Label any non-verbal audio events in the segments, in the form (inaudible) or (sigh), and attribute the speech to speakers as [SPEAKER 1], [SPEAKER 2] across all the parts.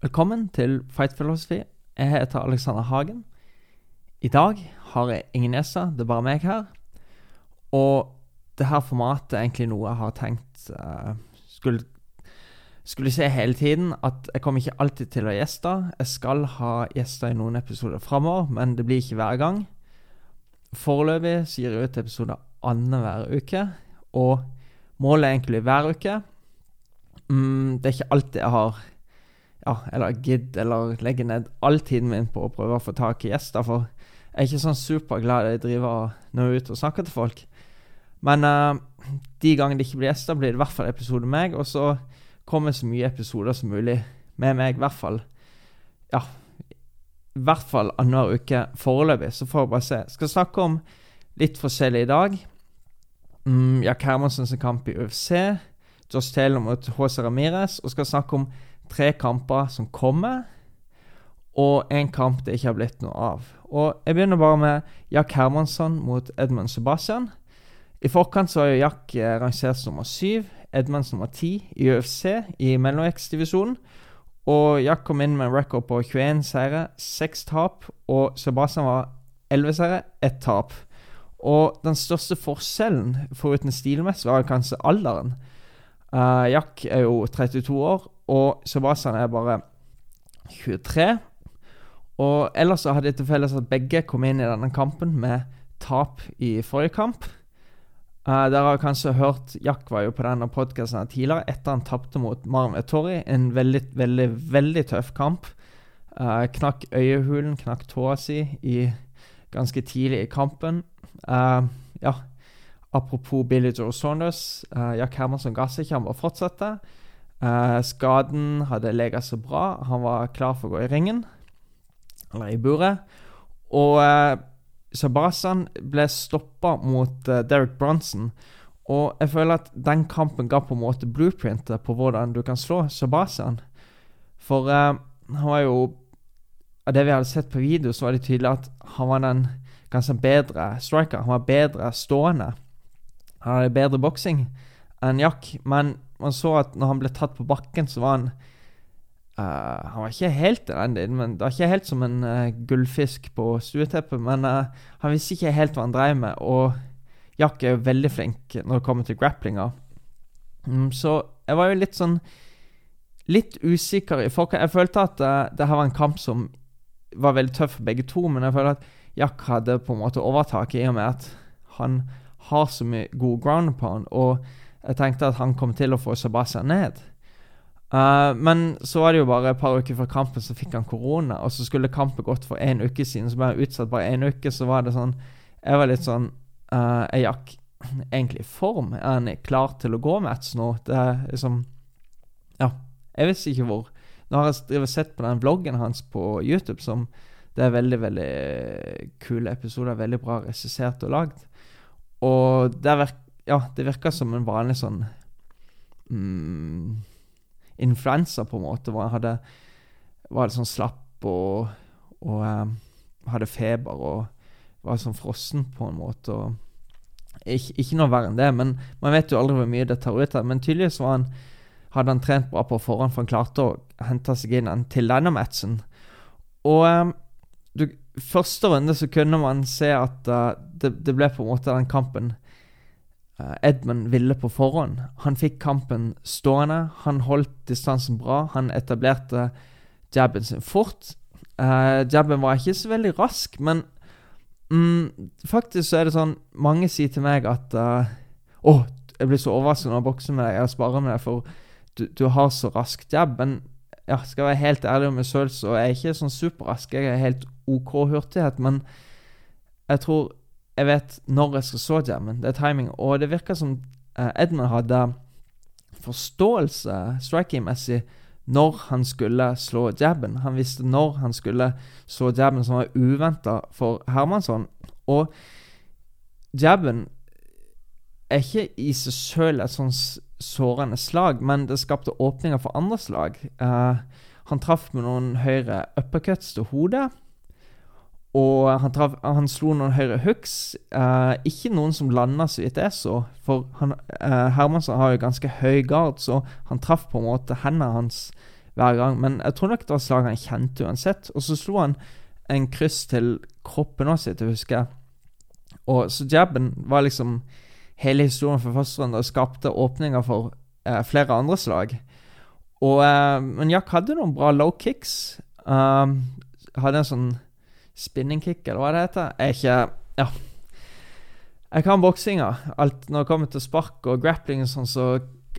[SPEAKER 1] Velkommen til Fight Philosophy. Jeg heter Alexander Hagen. I dag har jeg ingen gjester, det er bare meg her. Og det her formatet er egentlig noe jeg har tenkt uh, skulle, skulle se hele tiden. At jeg kommer ikke alltid til å ha gjester. Jeg skal ha gjester i noen episoder framover, men det blir ikke hver gang. Foreløpig sier jeg ut episoder annenhver uke, og målet er egentlig hver uke. Mm, det er ikke alltid jeg har ja, eller gidd eller legge ned all tiden min på å prøve å få tak i gjester. For jeg er ikke sånn superglad i å drive og nå ut og snakke til folk. Men uh, de gangene det ikke blir gjester, blir det i hvert fall episode med meg. Og så kommer så mye episoder som mulig med meg, i hvert fall. Ja, i hvert fall annenhver uke foreløpig. Så får vi bare se. Skal snakke om litt forskjellig i dag. Mm, Jack Hermansens kamp i UFC. Josh Taylor mot HC Ramirez. Og skal snakke om tre kamper som kommer, og en kamp det ikke har blitt noe av. Og Jeg begynner bare med Jack Hermansson mot Edmund Sebastian. I forkant så har jo Jack eh, rangert nummer syv, Edmunds nummer ti i UFC i mellomvektsdivisjonen. Og Jack kom inn med en record på 21 seire, 6 tap, og Sebastian var 11 seire, 1 tap. Og den største forskjellen, foruten stilmessig, var kanskje alderen. Uh, Jack er jo 32 år, og Sebastian er bare 23. Og ellers så hadde jeg til felles at begge kom inn i denne kampen med tap i forrige kamp. Uh, dere har kanskje hørt Jack var jo på denne podkasten tidligere, etter han tapte mot Marm Vettori. En veldig, veldig, veldig tøff kamp. Uh, knakk øyehulen, knakk tåa si i, ganske tidlig i kampen. Uh, ja, apropos Billy Joe Saunders. Jack Hermansson ga seg ikke, han bare fortsatte. Uh, skaden hadde lega så bra. Han var klar for å gå i ringen, eller i buret. Og uh, Sabasan ble stoppa mot uh, Derek Bronson. Og jeg føler at den kampen ga på en måte blueprintet på hvordan du kan slå Sabasan. For uh, han var jo Av det vi hadde sett på video, så var det tydelig at han var den ganske bedre striker. Han var bedre stående. Han hadde bedre boksing enn Jack, men man så at når han ble tatt på bakken, så var han uh, Han var ikke helt elendig, men det var ikke helt som en uh, gullfisk på stueteppet. Men uh, han visste ikke helt hva han drev med, og Jack er jo veldig flink når det kommer til grapplinga. Um, så jeg var jo litt sånn Litt usikker i forkant. Jeg følte at det her var en kamp som var veldig tøff for begge to, men jeg føler at Jack hadde på en måte overtaket i og med at han har så mye god ground på han. og jeg tenkte at han kom til å få Sebastian ned. Uh, men så var det jo bare et par uker før kampen så fikk han korona, og så skulle kampen gått for én uke siden, så ble han utsatt bare én uke. Så var det sånn Jeg var litt sånn uh, Er Jack egentlig i form? Er han klar til å gå match nå? Det er liksom Ja, jeg visste ikke hvor. Nå har jeg sett på den vloggen hans på YouTube, som det er veldig, veldig kule episoder. Veldig bra regissert og lagd. Og der virker ja, det virka som en vanlig sånn mm, influensa, på en måte, hvor jeg hadde var sånn slapp og, og um, hadde feber og var sånn frossen på en måte. og ikke, noe verre enn det, men man vet jo aldri hvor mye det tar ut av. Men tydeligvis var han, hadde han trent bra på forhånd, for han klarte å hente seg inn til denne matchen. Og um, du, første runde så kunne man se at uh, det, det, ble på en måte den kampen Edmund ville på forhånd. Han fikk kampen stående. Han holdt distansen bra. Han etablerte jabben sin fort. Uh, jabben var ikke så veldig rask, men mm, faktisk så er det sånn Mange sier til meg at uh, Å, oh, jeg blir så overrasket når jeg bokser med deg jeg sparer med deg, for du, du, har så rask jab. Men ja, skal jeg være helt ærlig om meg selv, så er jeg ikke sånn superrask. Jeg er helt OK hurtighet, men jeg tror jeg vet når jeg skal så jammen. Det er timing. Og det virker som uh, Edmund hadde forståelse striking-messig når han skulle slå jabben. Han visste når han skulle slå jabben, som var uventa for Hermansson. Og jabben er ikke i seg sjøl et sånn sårende slag, men det skapte åpninger for andre slag. Uh, han traff med noen høyre uppercuts til hodet. Og han, traf, han, slo noen høyre hooks. Eh, ikke noen som landa, så vidt jeg så. For han, eh, Hermansen har jo ganske høy gard, så han traff på en måte hendene hans hver gang. Men jeg tror nok det var slag han kjente uansett. Og så slo han en kryss til kroppen også, jeg husker Og så jabben var liksom hele historien for første runde og skapte åpninger for eh, flere andre slag. Og, eh, men Jack hadde noen bra low kicks. Um, hadde en sånn spinning kick, eller hva det heter. Jeg er ikke Ja. Jeg kan boksinga. Alt når det kommer til spark og grappling og sånn, så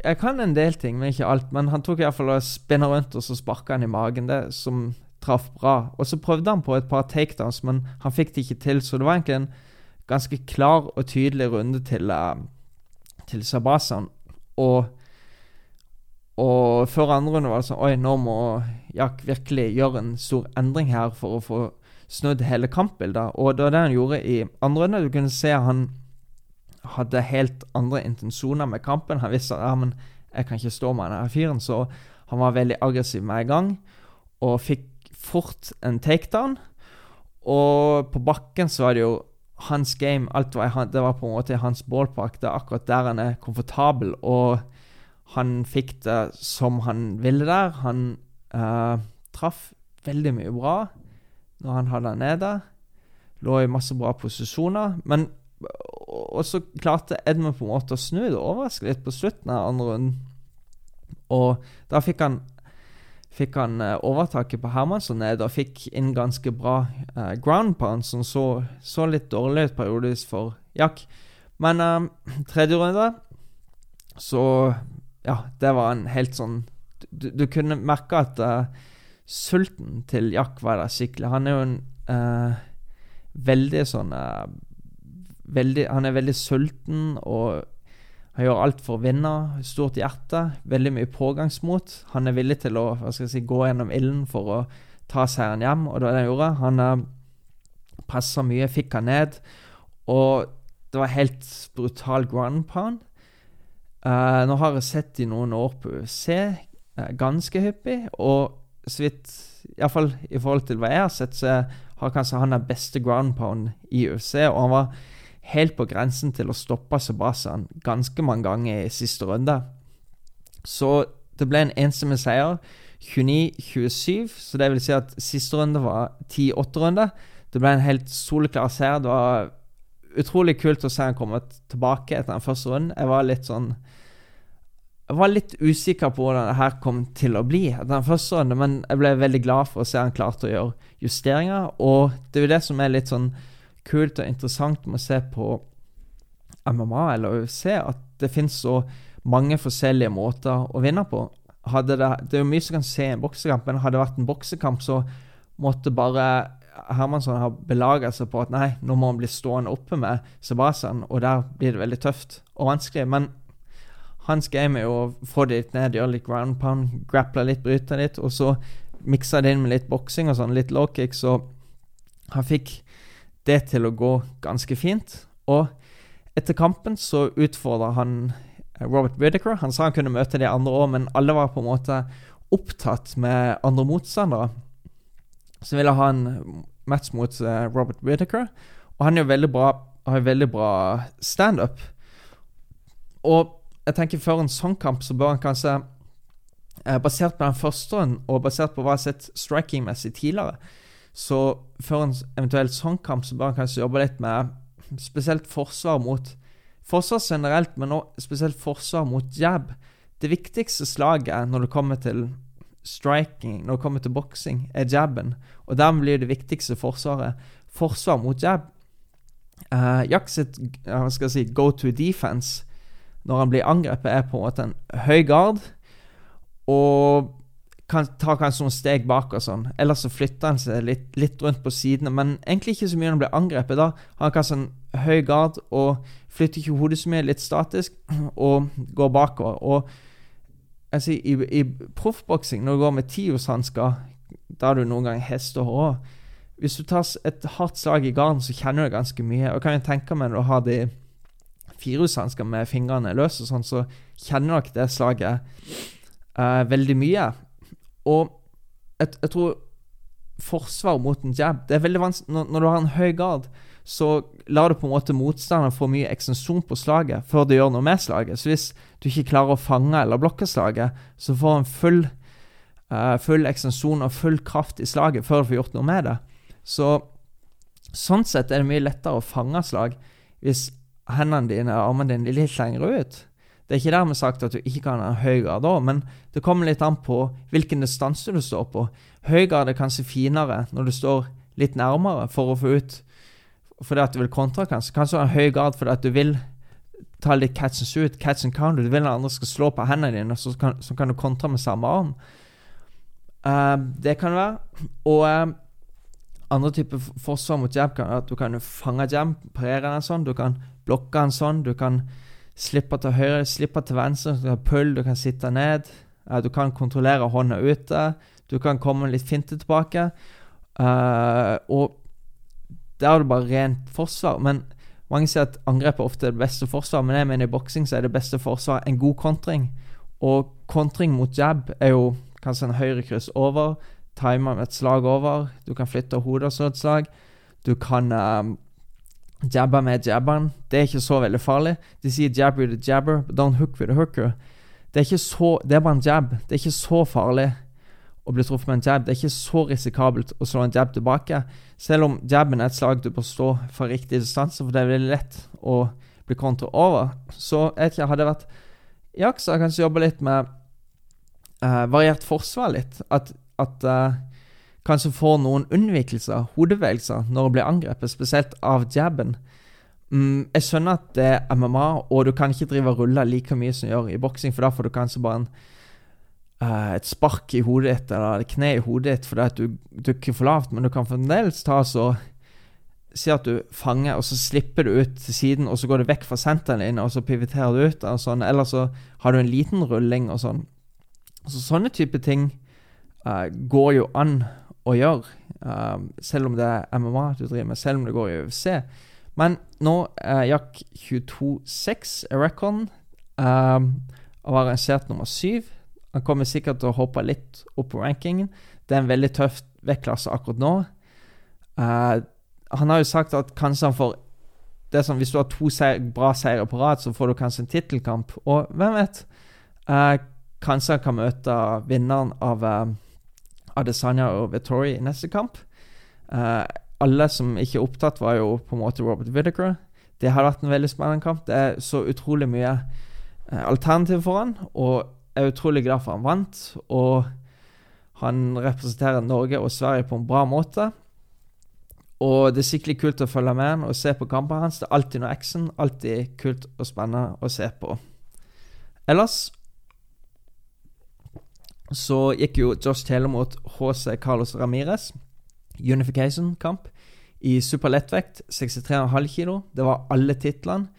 [SPEAKER 1] jeg kan en del ting, men ikke alt. Men han tok iallfall og spinna rundt, og så sparka han i magen. Det som traff bra. Og så prøvde han på et par takedowns, men han fikk det ikke til. Så det var egentlig en ganske klar og tydelig runde til, uh, til Sabasan. Og, og før andre runde var det sånn Oi, nå må Jack virkelig gjøre en stor endring her for å få snudd hele kampbildet. Og det var det han gjorde i andre runde. Du kunne se han hadde helt andre intensjoner med kampen. Han visste at ja, jeg kan ikke stå med denne fyren, så han var veldig aggressiv med en gang. Og fikk fort en takedown. Og på bakken så var det jo hans game. Alt var, det var på en måte hans ballpark. Det er akkurat der han er komfortabel. Og han fikk det som han ville der. Han uh, traff veldig mye bra når han hadde han nede. Lå i masse bra posisjoner. Men og så klarte Edmund på en måte å snu det, overraske litt på slutten av andre runden. Og da fikk han fikk han uh, overtaket på Hermansson ned og fikk inn ganske bra uh, ground pound, som så, så, litt dårlig ut periodisk for Jack. Men uh, tredje runde Så ja, det var en helt sånn Du, du kunne merke at sulten til Jack var der skikkelig. Han er jo en veldig sånn veldig, Han er veldig sulten og han gjør alt for å vinne. Stort hjerte. Veldig mye pågangsmot. Han er villig til å si, gå gjennom ilden for å ta seieren hjem, og det var det han gjorde. Han uh, pressa mye, fikk han ned, og det var helt brutal ground pound. Uh, nå har jeg sett i noen år på UC, uh, ganske hyppig, og så vidt Iallfall i forhold til hva jeg har sett, så har kanskje han den beste ground pound i UFC, og han var helt på grensen til å stoppe Sebastian ganske mange ganger i siste runde. Så det ble en enstemmig seier. 29-27, så det vil si at siste runde var 10-8-runde. Det ble en helt soleklar seier. Det var utrolig kult å se han komme tilbake etter den første runden. Jeg var litt sånn Jeg var litt usikker på hvordan det her kom til å bli den første runden, men jeg ble veldig glad for å se han klarte å gjøre justeringer. Og det er jo det som er litt sånn kult og interessant med å se på MMA eller UFC, at det finnes så mange forskjellige måter å vinne på. Det, det, er jo mye som kan se i en boksekamp, men hadde det vært en boksekamp, så måtte bare Hermansson ha belaga seg på at nei, nå må han bli stående oppe med Sebastian, og der blir det veldig tøft og vanskelig. Men hans game er å få det litt ned, gjøre litt ground pound, grapple litt, bryte litt, og så mikse det inn med litt boksing og sånn, litt low kick, så han fikk det til å gå ganske fint. Og etter kampen så utfordra han eh, Robert Whittaker. Han sa han kunne møte de andre òg, men alle var på en måte opptatt med andre motstandere. Så ville ha en match mot uh, Robert Whittaker. Og han er jo veldig bra, har jo veldig bra standup. Og jeg tenker før en sånn kamp så bør han kanskje uh, Basert på den første og basert på hva jeg har sett striking-messig tidligere, så før en eventuell sånn kamp, så bør han kanskje jobbe litt med spesielt forsvar mot Forsvar generelt, men også spesielt forsvar mot jab. Det viktigste slaget når det kommer til striking, når det kommer til boksing, er jabben. Og dermed blir det viktigste forsvaret forsvar mot jab. Uh, Jack sitt jeg si, go to defense når han blir angrepet, er på en måte en høy gard. Og kan, tar kanskje noen steg bak og sånn. Eller så flytter han seg litt, litt, rundt på sidene, men egentlig ikke så mye når han blir angrepet. Da har han kanskje en høy gard og flytter ikke hodet så mye, litt statisk, (clears throat) og går bakover. Og altså, i, i proffboksing, når du går med tiurshansker, da har du noen gang hest og hår. Hvis du tar et hardt slag i garden, så kjenner du det ganske mye. Og kan jo tenke meg når du har de firehushansker med fingrene løse, sånn, så kjenner dere det slaget uh, veldig mye. Og jeg, jeg tror forsvar mot en jab Det er veldig vanskelig når, når, du har en høy gard, så lar du på en måte motstanderen få mye ekstensjon på slaget før du gjør noe med slaget. Så hvis du ikke klarer å fange eller blokke slaget, så får han full uh, full ekstensjon og full kraft i slaget før du får gjort noe med det. Så sånn sett er det mye lettere å fange slag hvis hendene dine og armene dine litt lenger ut. Det er ikke dermed sagt at du ikke kan ha en høy grad da, men det kommer litt an på hvilken distanse du står på. Høy grad er kanskje finere når du står litt nærmere for å få ut fordi at du vil kontra, kanskje. Kanskje ha en høy grad fordi at du vil ta litt catch and shoot, catch and count. Du vil at andre skal slå på hendene dine, så kan, så kan du kontra med samme arm. Uh, det kan det være. Og uh, andre typer forsvar mot jab kan at du kan fange jab, parere den sånn. Du kan blokke den sånn. Du kan slippe til høyre, slippe til venstre. Du kan pull, du kan sitte ned. Uh, du kan kontrollere hånda ute. Du kan komme litt finte tilbake. og der er det bare rent forsvar. Men mange sier at angrep er ofte det beste forsvar, men jeg mener i boksing så er det beste forsvar en god kontring. Og kontring mot jab er jo kanskje en høyrekryss over, time et slag over. Du kan flytte hodet så et slag. Du kan um, jabbe med jabberen. Det er ikke så veldig farlig. De sier 'jab with a jabber, but don't hook with a hooker'. Det er, ikke så, det er bare en jab. Det er ikke så farlig å bli truffet med en jab. Det er ikke så risikabelt å slå en jab tilbake. Selv om jabben er et slag du bør stå fra riktig distanse, for det er veldig lett å bli kontra over. Så jeg ikke, hadde vært Jaks, jeg kanskje jobbe litt med uh, variert forsvar litt. At, at uh, kanskje får noen unnvikelser, hodebevegelser, når du blir angrepet, spesielt av jabben. Mm, jeg skjønner at det er MMA, og du kan ikke drive og rulle like mye som du gjør i boksing, for da får du kanskje bare en uh, et spark i hodet ditt eller et kne i hodet ditt fordi at du dukker for lavt, men du kan fremdeles ta så Si at du fanger, og så slipper du ut til siden, og så går du vekk fra senteren din, og så pivoterer du ut. Og sånn. Eller så har du en liten rulling og sånn. Så sånne type ting uh, går jo an å gjøre, uh, selv om det er MMA du driver med, selv om det går i UFC. Men nå er Jack 22-6 i recorden, um, og har arrangert nummer syv. Han kommer sikkert til å hoppe litt opp på rankingen. Det er en veldig tøff vektklasse akkurat nå. Uh, han har jo sagt at kanskje han får det er Hvis du har to seier, bra seire på rad, så får du kanskje en tittelkamp. Og hvem vet? Uh, kanskje han kan møte vinneren av uh, Adesanya og Vettori i neste kamp. Uh, alle som ikke er opptatt, var jo på en måte Robert Whittaker. Det har vært en veldig spennende kamp. Det er så utrolig mye uh, alternativ for han. Og jeg er utrolig glad for han vant. Og han representerer Norge og Sverige på en bra måte. Og det er skikkelig kult å følge med han og se på kampene hans. Det er alltid noe action. Alltid kult og spennende å se på. Ellers så gikk jo Josh Taylor mot HC Carlos Ramires. Unification-kamp i superlettvekt, 63,5 kilo. Det var alle titlene.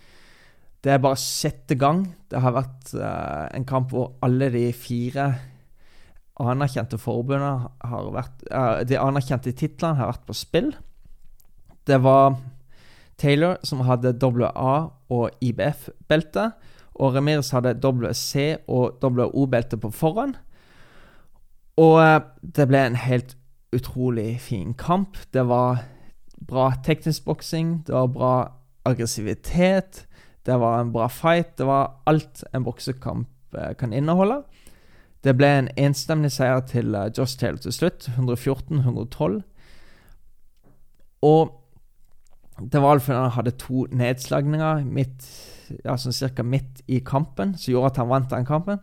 [SPEAKER 1] Det er bare sjette gang det har vært uh, en kamp hvor alle de fire anerkjente forbundene har vært uh, De anerkjente titlene har vært på spill. Det var Taylor som hadde WA og IBF-belte, og Remirs hadde WC og WO-belte på forhånd. Og uh, det ble en helt utrolig fin kamp. Det var bra teknisk boksing, det var bra aggressivitet. Det var en bra fight. Det var alt en boksekamp eh, kan inneholde. Det ble en enstemmig seier til eh, Josh Taylor til slutt. 114-112. Og det var fordi han hadde to nedslagninger midt, ja, sånn cirka midt i kampen, som gjorde at han vant den kampen.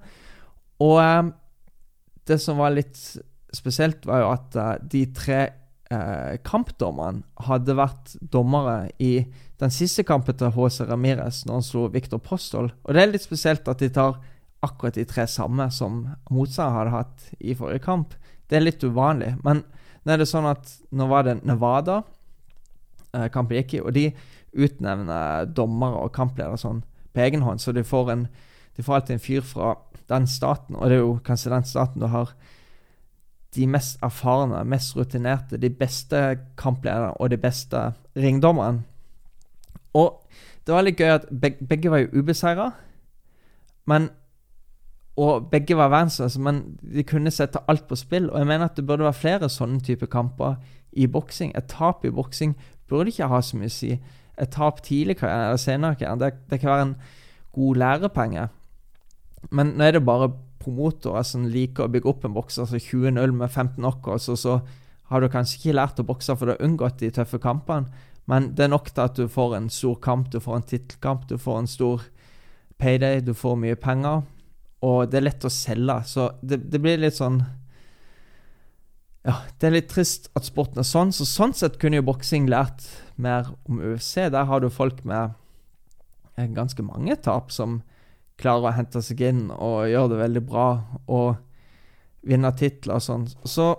[SPEAKER 1] Og eh, det som var litt spesielt, var jo at uh, de tre uh, kampdommerne hadde vært dommere i den siste kampen til HC Ramires når han slo Victor Postol. Og det er litt spesielt at de tar akkurat de tre samme som motstander hadde hatt i forrige kamp. Det er litt uvanlig. Men nå er det sånn at nå var det Nevada eh, kampen gikk i, og de utnevner dommere og kampledere sånn på egen hånd, så de får, en, de får alltid en fyr fra den staten, og det er jo kanskje den staten du har de mest erfarne, mest rutinerte, de beste kamplederne og de beste ringdommerne. Og det var litt gøy at begge, var jo ubeseira. Og begge var verdensmestere, men de kunne sette alt på spill. Og jeg mener at det burde være flere sånne type kamper i boksing. Et tap i boksing burde ikke ha så mye å si. Et tap tidlig eller senere det, det kan være en god lærepenge. Men nå er det bare promotorer som liker å bygge opp en bokser altså 20-0 med 15 knockouts, og så har du kanskje ikke lært å bokse for du har unngått de tøffe kampene, men det er nok til at du får en stor kamp, du får en tittelkamp, du får en stor payday, du får mye penger, og det er lett å selge. Så det, det blir litt sånn Ja, det er litt trist at sporten er sånn, så sånn sett kunne jo boksing lært mer om UFC. Der har du folk med ganske mange tap som klarer å hente seg inn og gjøre det veldig bra og vinne titler og sånn. Så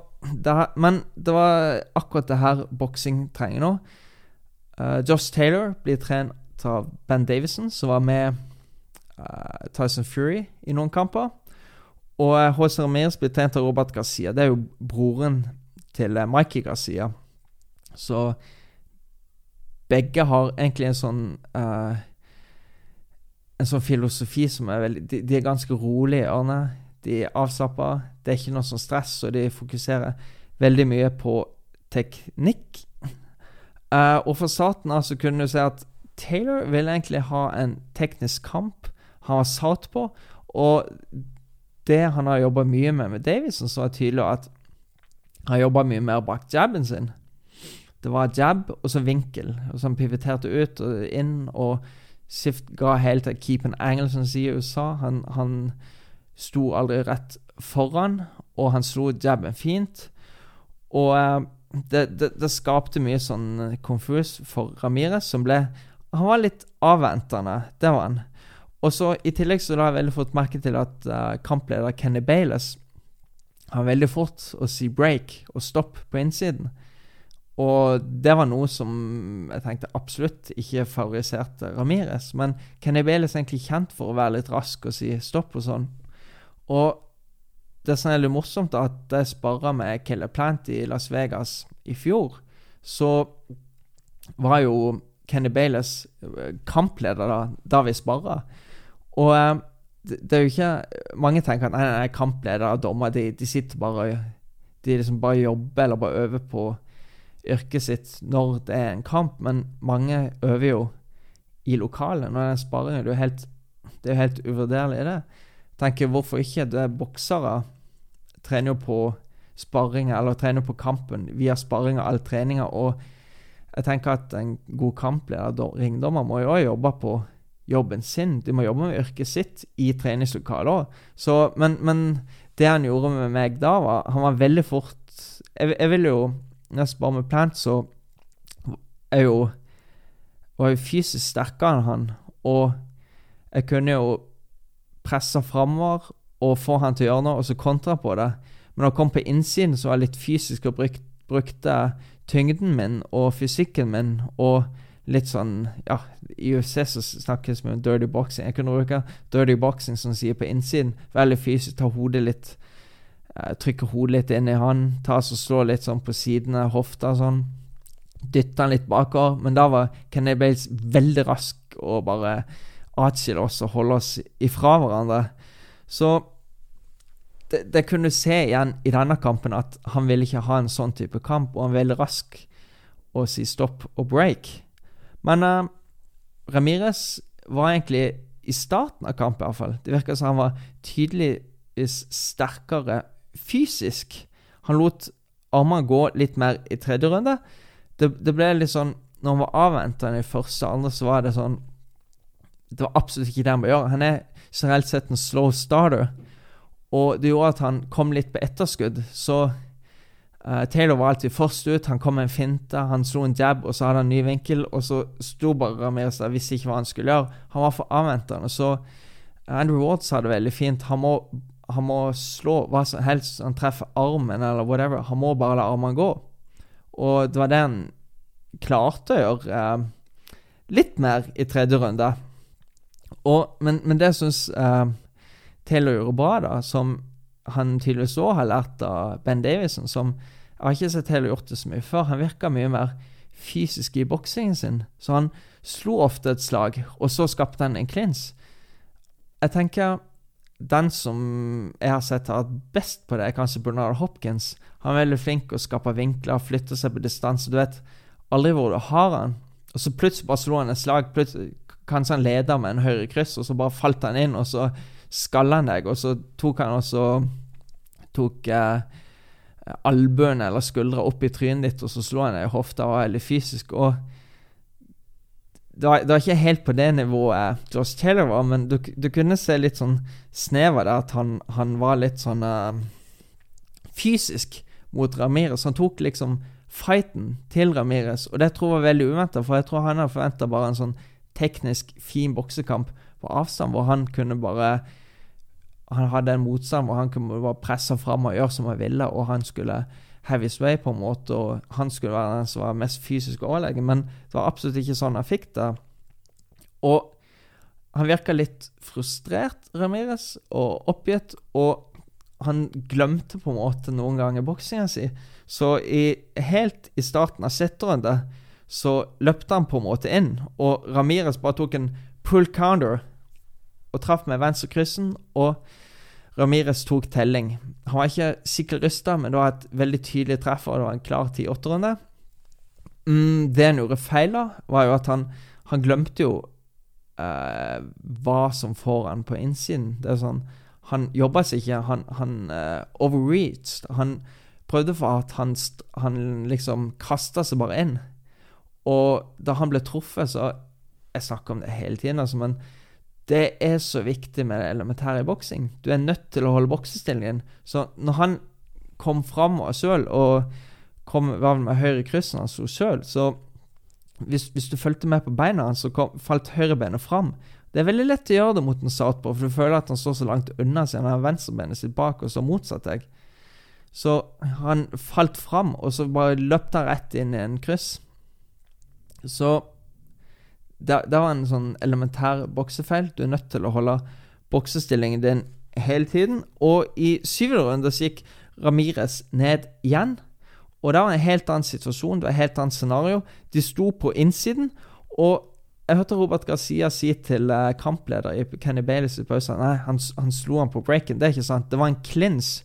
[SPEAKER 1] men det var akkurat det her boksing trenger nå. Uh, Josh Taylor blir trent av Ben Davison, som var med uh, Tyson Fury i noen kamper. Og H.C. Uh, Ramirez blir trent av Robert Garcia. Det er jo broren til Mikey Garcia. Så begge har egentlig en sånn uh, En sånn filosofi som er veldig De, de er ganske rolige, Arne. De er avslappa. Det er ikke noe sånn stress, og de fokuserer veldig mye på teknikk. Uh, og for staten altså kunne du si at Taylor ville egentlig ha en teknisk kamp han var satt på, og det han har jobba mye med med Davison, så er tydelig at han jobba mye mer bak jabben sin. Det var jab og så vinkel, og så han pivoterte ut og inn, og Sift ga helt til keep an angle, sier i USA. Han, han sto aldri rett foran, og han slo jabben fint. Og uh, det, det, det, skapte mye sånn confuse for Ramires, som ble Han var litt avventende, det var han. Og så I tillegg så har jeg veldig fått merke til at uh, kampleder Kenny Bailes har veldig fort å si break og stopp på innsiden. Og det var noe som jeg tenkte absolutt ikke favoriserte Ramires. Men Kenny Bailes er egentlig kjent for å være litt rask og si stopp og sånn. Og det som er litt morsomt, er at jeg sparra med Killer Plant i Las Vegas i fjor, så var jo Kenny Bailes eh, kampleder da, da vi sparra. Og eh, det, er jo ikke Mange tenker at nei, nei, kampleder og dommer de, de, sitter bare De liksom bare jobber eller bare øver på yrket sitt når det er en kamp, men mange øver jo i lokalet. Når det er en sparring, det er helt, det er helt uvurderlig, det tenker hvorfor ikke? Det er boksere trener jo på sparring eller trener på kampen via sparring og all treninga. Og jeg tenker at en god kampleder, ringdommer, må jo òg jobbe på jobben sin. De må jobbe med yrket sitt i treningslokalet òg. Men, men, det han gjorde med meg da, var Han var veldig fort Jeg, jeg ville jo Jeg sparer med plant, så er jo var jo fysisk sterkere enn han. Og jeg kunne jo presse framover og få han til å gjøre noe, og så kontra på det. Men når jeg kom på innsiden, så var jeg litt fysisk og bruk, brukte tyngden min og fysikken min og litt sånn Ja, i UFC så snakkes det om dirty boxing. Jeg kunne bruke dirty boxing, som sier på innsiden. Veldig fysisk. Ta hodet litt eh, Trykke hodet litt inn i han. tar og slår litt sånn på sidene hofta sånn. Dytter han litt bakover. Men da var Kenny Bales veldig rask og bare atskille oss og holde oss ifra hverandre. Så det, det kunne se igjen i denne kampen at han ville ikke ha en sånn type kamp, og han ville rask å si stopp og break. Men uh, Ramires var egentlig i starten av kampen iallfall. Det virka som han var tydeligvis sterkere fysisk. Han lot armene gå litt mer i tredje runde. Det, det ble litt sånn Når han var avventende i første og andre, så var det sånn det var absolutt ikke det han bør gjøre. Han er generelt sett en slow starter. Og det gjorde at han kom litt på etterskudd. Så uh, Taylor var alltid først ut. Han kom med en finte, han slo en jab, og så hadde han en ny vinkel. Og så sto bare Ramirez der, visste ikke hva han skulle gjøre. Han var for avventende. Så Andrew Ward sa det veldig fint. Han må, han må slå hva som helst. Han treffer armen eller whatever. Han må bare la armene gå. Og det var det han klarte å gjøre. eh, litt mer i tredje runde. Og, men, men, det syns eh, Taylor gjorde bra, da, som han tydeligvis òg har lært av Ben Davison, som Jeg har ikke sett Taylor gjort det så mye før. Han virka mye mer fysisk i boksingen sin. Så han slo ofte et slag, og så skapte han en klins. Jeg tenker den som jeg har sett har hatt best på det, er kanskje Bernard Hopkins. Han er veldig flink å skape vinkler, flytte seg på distanse. Du vet aldri hvor du har han. Og så plutselig bare slo han et slag. Plutselig, kanskje han leder med en høyre kryss, og så bare falt han inn, og så skalla han deg, og så tok han også tok eh, albuene eller skuldra opp i trynet ditt, og så slo han deg i hofta og var veldig fysisk. og det var, ikke helt på det nivået Josh Taylor var, men du, du kunne se litt sånn snev av det, at han, han, var litt sånn uh, fysisk mot Ramirez. Han tok liksom fighten til Ramirez, og det tror jeg var veldig uventa, for jeg tror han hadde forventa bare en sånn teknisk fin boksekamp på avstand, hvor han kunne bare Han hadde en motstand hvor han kunne bare presse fram og gjøre som han ville, og han skulle heavy sway på en måte, og han skulle være den som var mest fysisk overlegen, men det var absolutt ikke sånn han fikk det. Og han virka litt frustrert, Ramirez, og oppgitt, og han glemte på en måte noen ganger boksinga si. Så i, helt i starten av setterunde så løpte han på en måte inn, og Ramirez bare tok en pull counter og traff med venstrekryssen, og Ramirez tok telling. Han var ikke sykkelrysta, men det var et veldig tydelig treff, og det var en klar 10-8-runde. Mm, det han gjorde feil, da, var jo at han, han glemte jo eh, hva som får han på innsiden. Det er sånn Han jobba seg ikke, han, han eh, overreached. Han prøvde for at han, han liksom kasta seg bare inn. Og da han ble truffet, så Jeg snakker om det hele tiden, altså, men det er så viktig med det elementære i boksing. Du er nødt til å holde boksestillingen. Så når han kom fram av søl, og kom var med høyre kryss når han sto søl, så hvis, hvis, du fulgte med på beina hans, så kom, falt høyrebenet fram. Det er veldig lett å gjøre det mot en southpaw, for du føler at han står så langt unna siden han har venstrebenet sitt bak og så motsatt deg. Så han falt fram, og så bare løpte han rett inn i en kryss. Så det, det, var en sånn elementær boksefeil. Du er nødt til å holde boksestillingen din hele tiden. Og i syvende runde så gikk Ramires ned igjen. Og det var en helt annen situasjon, det var et helt annet scenario. De sto på innsiden, og jeg hørte Robert Garcia si til uh, kampleder i Kenny Baileys i pausen Nei, han, han, slo han på breaken. Det er ikke sant. Det var en klins.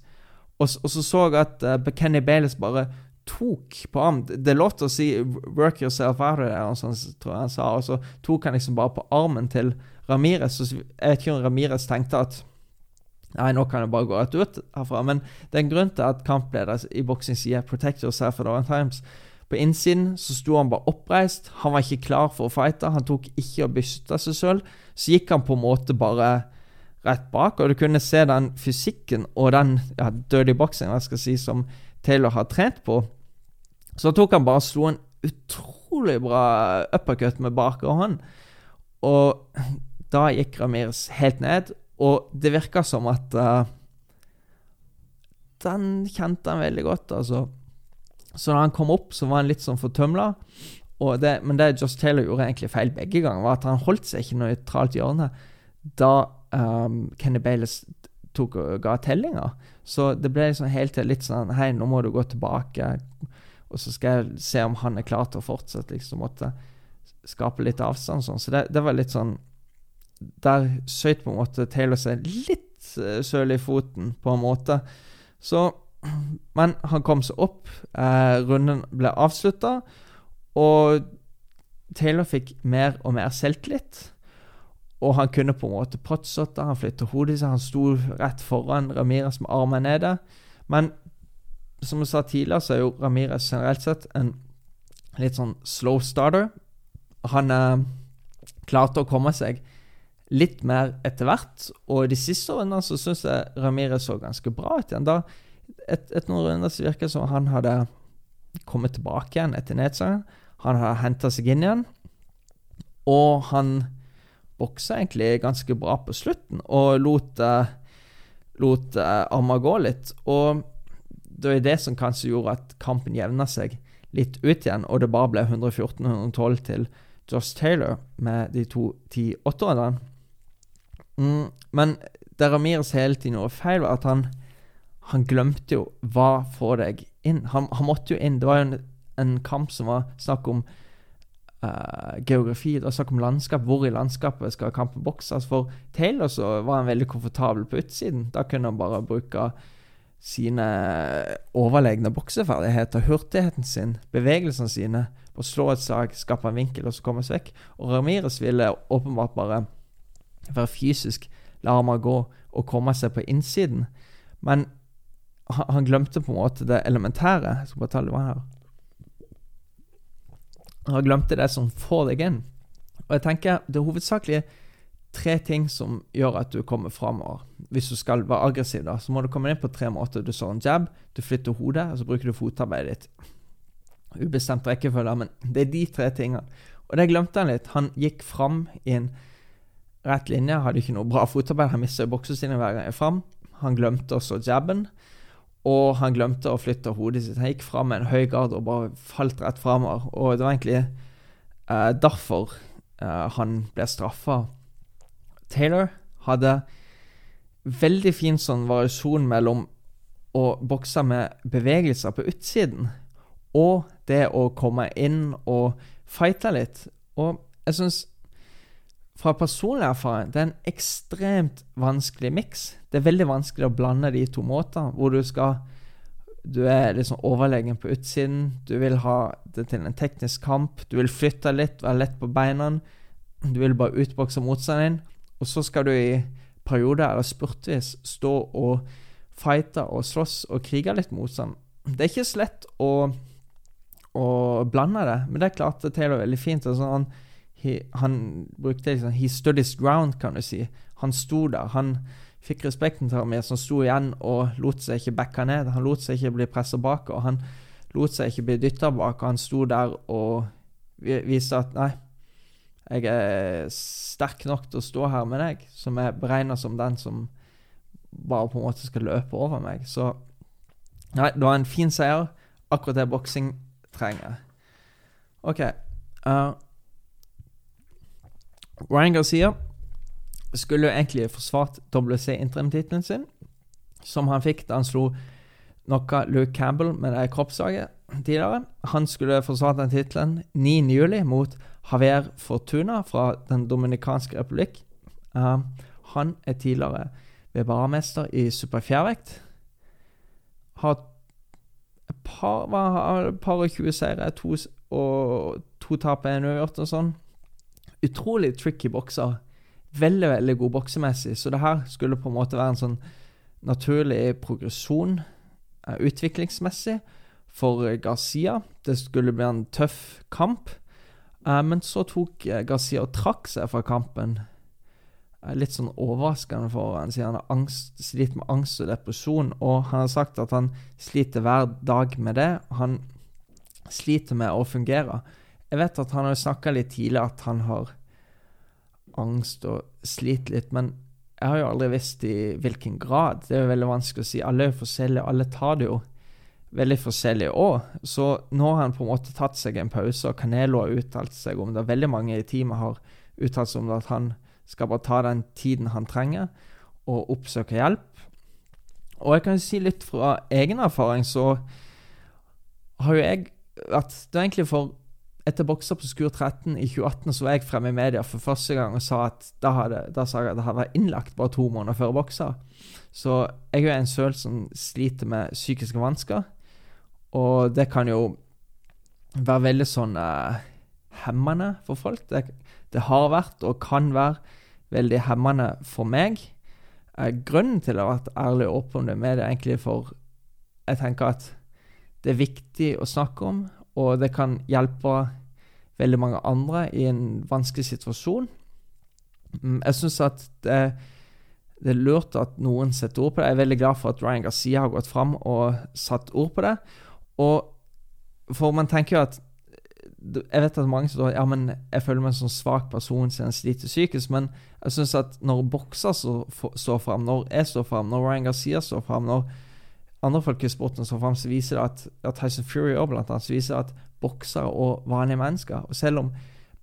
[SPEAKER 1] Og, og så så jeg at uh, Kenny Baileys bare tok på ham. Det er lov til å si 'work yourself out of it', sånn, tror jeg han sa. Og så tok han liksom bare på armen til Ramires. Så jeg vet ikke om Ramires tenkte at Nei, nå kan jeg bare gå rett ut herfra. Men det er en grunn til at kampleder i boksing sier 'protect yourself at all times'. På innsiden så sto han bare oppreist. Han var ikke klar for å fighte. Han tok ikke å byste seg sjøl. Så gikk han på en måte bare rett bak, og du kunne se den fysikken og den ja, dirty boxing jeg skal si, som Taylor har trent på. Så tok han bare slo en utrolig bra uppercut med bakre hånd. Og da gikk Ramirez helt ned, og det virka som at uh, Den kjente han veldig godt, altså. Så da han kom opp, så var han litt sånn fortømla. Det, men det Josh Taylor gjorde egentlig feil begge ganger, var at han holdt seg ikke nøytralt hjørne da um, Kenny og ga tellinga. Så det ble liksom helt til litt sånn Hei, nå må du gå tilbake. Og så skal jeg se om han er klar til å fortsette. liksom måtte skape litt avstand. Sånn. Så det, det, var litt sånn Der søyt på en måte Taylor seg litt uh, søl i foten, på en måte. Så Men han kom seg opp. Eh, runden ble avslutta. Og Taylor fikk mer og mer selvtillit. Og han kunne på en måte potsotte, han flyttet hodet seg, han sto rett foran Ramires med armen nede. Men som jeg sa tidligere, så er jo Ramires generelt sett en litt sånn slow starter. Han eh, klarte å komme seg litt mer etter hvert, og i de siste årene så syns jeg Ramires så ganske bra ut igjen. Da, et, et noen runder så virker det som han hadde kommet tilbake igjen etter nedsangen. Han hadde henta seg inn igjen, og han boksa egentlig ganske bra på slutten, og lot, uh, lot uh, arma gå litt. Og det var det som kanskje gjorde at kampen jevna seg litt ut igjen, og det bare ble 114-112 til Josh Taylor med de to 10-8-årene. Mm, men det Ramirez hele tiden gjorde feil, var at han, han glemte jo hva får deg inn. Han, han, måtte jo inn. Det var jo en, en kamp som var snakk om uh, geografi. Det snakk om landskap. Hvor i landskapet skal kampen bokses? For Taylor så var han veldig komfortabel på utsiden. Da kunne han bare bruke sine overlegne bokseferdigheter, hurtigheten sin, bevegelsene sine, på å slå et slag, skape en vinkel og så komme seg vekk. Og Ramires ville åpenbart bare være fysisk la ham gå og komme seg på innsiden. Men han, han, glemte på en måte det elementære. Jeg skal bare ta litt vann her. Han glemte det som får deg inn. Og jeg tenker det er hovedsakelig tre ting som gjør at du kommer framover. Hvis du skal være aggressiv, da, så må du komme inn på tre måter. Du slår en jab, du flytter hodet, og så bruker du fotarbeidet ditt. Ubestemt rekkefølge, men det er de tre tingene. Og det glemte han litt. Han gikk fram i en rett linje, hadde ikke noe bra fotarbeid. Han mista sin hver gang jeg fram. Han glemte også jabben. Og han glemte å flytte hodet sitt. Han gikk fram med en høy gard og bare falt rett framover. Og det var egentlig eh, derfor eh, han ble straffa. Taylor hadde veldig fin sånn variasjon mellom å bokse med bevegelser på utsiden og det å komme inn og fighte litt. Og jeg syns fra personlig erfaring det er en ekstremt vanskelig miks. Det er veldig vanskelig å blande de to måtene, hvor du skal Du er liksom overlegen på utsiden. Du vil ha det til en teknisk kamp. Du vil flytte litt, være lett på beina. Du vil bare utbokse motstanderen din. Og så skal du i perioder eller spurtvis stå og fighte og slåss og krige litt motstand. Det er ikke så lett å, å blande det, men det er klart det Taylor veldig fint. Altså han, he, han brukte liksom He stood his ground, kan du si. Han sto der. Han fikk respekten til ham som sto igjen og lot seg ikke backa ned. Han lot seg ikke bli pressa bak, og han lot seg ikke bli dytta bak. Og han sto der og viste at nei, jeg er sterk nok til å stå her med deg, som er beregna som den som bare på en måte skal løpe over meg. Så nei, det var en fin seier. Akkurat det boksing trenger. OK. Uh, Ryan Garcia skulle egentlig forsvart WC interimtittelen sin, som han fikk da han slo noe Luke Campbell med det kroppsslaget tidligere. Han skulle forsvart den tittelen 9.7 mot Javier Fortuna fra Den dominikanske republikk. Uh, han er tidligere VBA-mester i superfjærvekt. Har et par, var, et par og 20 seire to, og to tap en uavgjort og sånn. Utrolig tricky bokser. Veldig, veldig god boksemessig. Så det her skulle på en måte være en sånn naturlig progresjon uh, utviklingsmessig for Garcia. Det skulle bli en tøff kamp. Uh, men så tok Garcia og trakk seg fra kampen. Litt sånn overraskende for han, siden han har angst, sliter med angst og depresjon. Og han har sagt at han sliter hver dag med det. Han sliter med å fungere. Jeg vet at han har snakka litt tidligere at han har angst og sliter litt, men jeg har jo aldri visst i hvilken grad. Det er jo veldig vanskelig å si. Alle er jo forskjellige, alle tar det jo veldig forskjellig òg. Så nå har han på en måte tatt seg en pause, og Canelo har uttalt seg om det. Veldig mange i teamet har uttalt seg om det, at han skal bare ta den tiden han trenger, og oppsøke hjelp. Og jeg kan si litt fra egen erfaring, så har jo jeg vært Det er egentlig for etter boksa på Skur 13 i 2018 så var jeg fremme i media for første gang og sa at da, hadde, da sa jeg at det hadde vært innlagt bare to måneder før boksa. Så jeg er jo en søl som sliter med psykiske vansker. Og det kan jo være veldig sånn uh, hemmende for folk. Det, det, har vært og kan være veldig hemmende for meg. Uh, grunnen til å ha vært ærlig og åpen med det, er egentlig for jeg tenker at det er viktig å snakke om, og det kan hjelpe veldig mange andre i en vanskelig situasjon. Mm, jeg syns at det, det, er lurt at noen setter ord på det. Jeg er veldig glad for at Ryan Garcia har gått fram og satt ord på det. Og For man tenker jo at Jeg vet at mange sier ja, men jeg føler meg som en svak person siden jeg sliter psykisk, men jeg syns at når bokser står fram, når jeg står fram, når Ryan Garcia står fram, når andre folk i sporten står fram, viser at, at Tyson Fury også blant annet, viser at boksere og vanlige mennesker Og selv om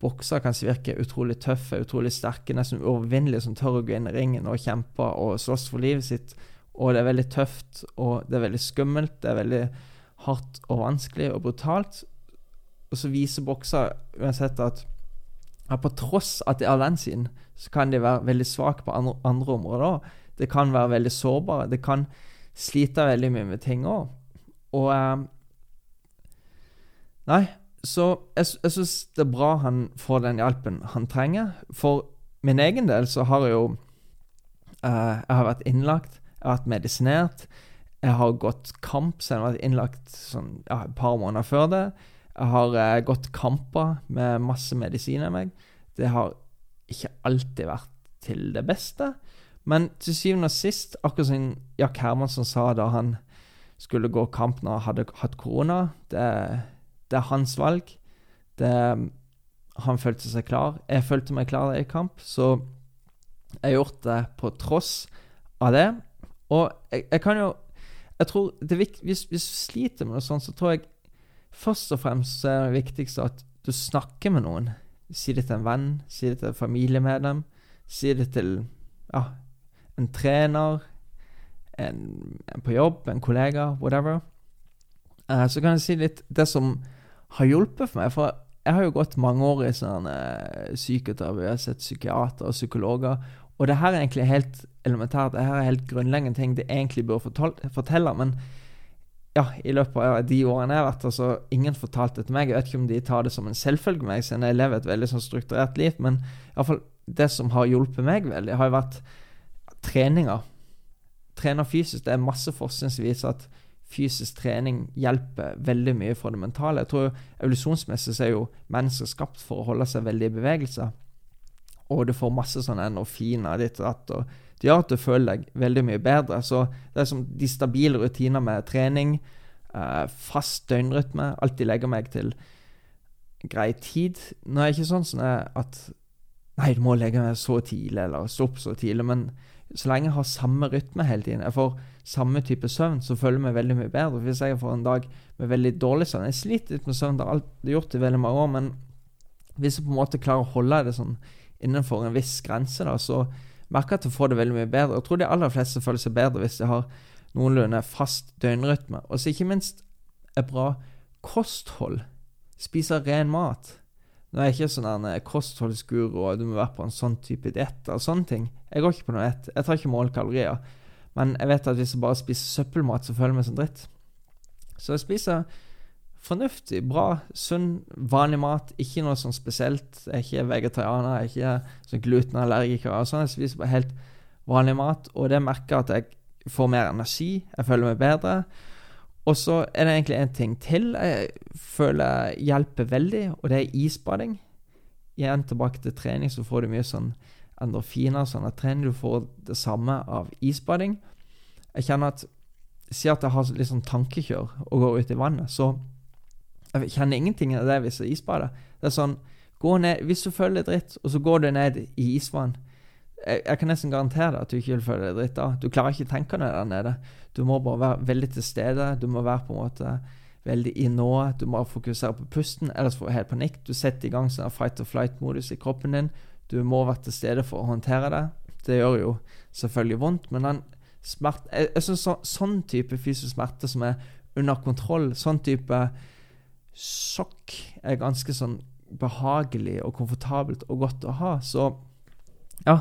[SPEAKER 1] boksere kan virke utrolig tøffe, utrolig sterke, nesten uovervinnelige, som tør å gå inn i ringen og kjempe og slåss for livet sitt, og det er veldig tøft, og det er veldig skummelt, det er veldig hardt og vanskelig og brutalt. Og så viser boksere uansett at, at på tross at de har den siden, så kan de være veldig svake på andre, andre områder. Det kan være veldig sårbare. Det kan slite veldig mye med ting òg. Og eh, Nei, så jeg, jeg syns det er bra han får den hjelpen han trenger. For min egen del så har jeg jo eh, jeg har vært innlagt. Jeg har vært medisinert. Jeg har gått kamp, så jeg har vært innlagt sånn, ja, et par måneder før det. Jeg har eh, gått kamper med masse medisin i meg. Det har ikke alltid vært til det beste. Men til syvende og sist, akkurat som Jack Hermansson sa da han skulle gå kamp når han hadde hatt korona, det, det er hans valg. Det, han følte seg klar. Jeg følte meg klar i kamp, så jeg har gjort det på tross av det. Og jeg, jeg kan jo Jeg tror det er viktig, hvis, hvis, du sliter med noe sånt, så tror jeg først og fremst er det viktigste at du snakker med noen. Si det til en venn, si det til et familiemedlem, si det til ja, en trener, en, en, på jobb, en kollega, whatever. Uh, så kan jeg si litt det som har hjulpet for meg. For jeg har jo gått mange år i sånn uh, psykoterapi, jeg har sett psykiater og psykologer. Og det her er egentlig helt elementært, det her er helt grunnleggende ting det egentlig bør fortelle. Men ja, i løpet av de årene jeg har vært der, ingen fortalte det til meg. Jeg vet ikke om de tar det som en selvfølge meg, siden jeg lever et veldig sånn strukturert liv. Men iallfall det som har hjulpet meg veldig, har jo vært treninger. Trener fysisk. Det er masse forskning som viser at fysisk trening hjelper veldig mye for det mentale. Jeg tror Evolusjonsmessig så er jo mennesker skapt for å holde seg veldig i bevegelse. Og du får masse sånne endorfiner ditt og datt. Det gjør at du føler deg veldig mye bedre. Så det er som de stabile rutiner med trening, eh, fast døgnrytme, alltid legger meg til grei tid. Nå er det ikke sånn, sånn at Nei, du må legge meg så tidlig, eller stå opp så tidlig. Men så lenge jeg har samme rytme hele tiden, jeg får samme type søvn, så føler jeg meg veldig mye bedre. Hvis jeg får en dag med veldig dårlig søvn Jeg sliter litt med søvn, det har jeg gjort i veldig mange år, men hvis jeg på en måte klarer å holde det sånn innenfor en viss grense, da, så merker jeg at jeg får det veldig mye bedre. Jeg tror de aller fleste føler seg bedre hvis de har noenlunde fast døgnrytme. Og så ikke minst et bra kosthold. Spiser ren mat. Nå er jeg ikke sånn en kostholdsguru og du må være på en sånn type diett og sånne ting. Jeg går ikke på noe diett. Jeg tar ikke mål kalorier. Men jeg vet at hvis jeg bare spiser søppelmat, så føler jeg meg som dritt. Så jeg spiser fornuftig, bra, sunn, vanlig mat. Ikke noe sånn spesielt. Jeg er ikke vegetarianer, jeg er ikke sånn glutenallergiker. Sånn. Jeg spiser bare helt vanlig mat, og det merker at jeg får mer energi. Jeg føler meg bedre. Og så er det egentlig en ting til jeg føler hjelper veldig, og det er isbading. Igjen tilbake til trening, så får du mye sånn endorfiner sånn at trening. Du får det samme av isbading. Jeg kjenner at Si at jeg har litt sånn tankekjør og går ut i vannet, så jeg kjenner ingenting av det hvis jeg isbader. Det er sånn gå ned, Hvis du føler deg dritt, og så går du ned i isvann jeg, jeg, kan nesten garantere deg at du ikke vil føle deg dritt da. Du klarer ikke å tenke deg der nede. Du må bare være veldig til stede. Du må være på en måte veldig i nået. Du må fokusere på pusten, ellers får du helt panikk. Du setter i gang sånn fight or flight-modus i kroppen din. Du må være til stede for å håndtere det. Det gjør jo selvfølgelig vondt, men den smert, Jeg, syns så, sånn type fysisk smerte som er under kontroll, sånn type sjokk, er ganske sånn behagelig og komfortabelt og godt å ha. Så ja,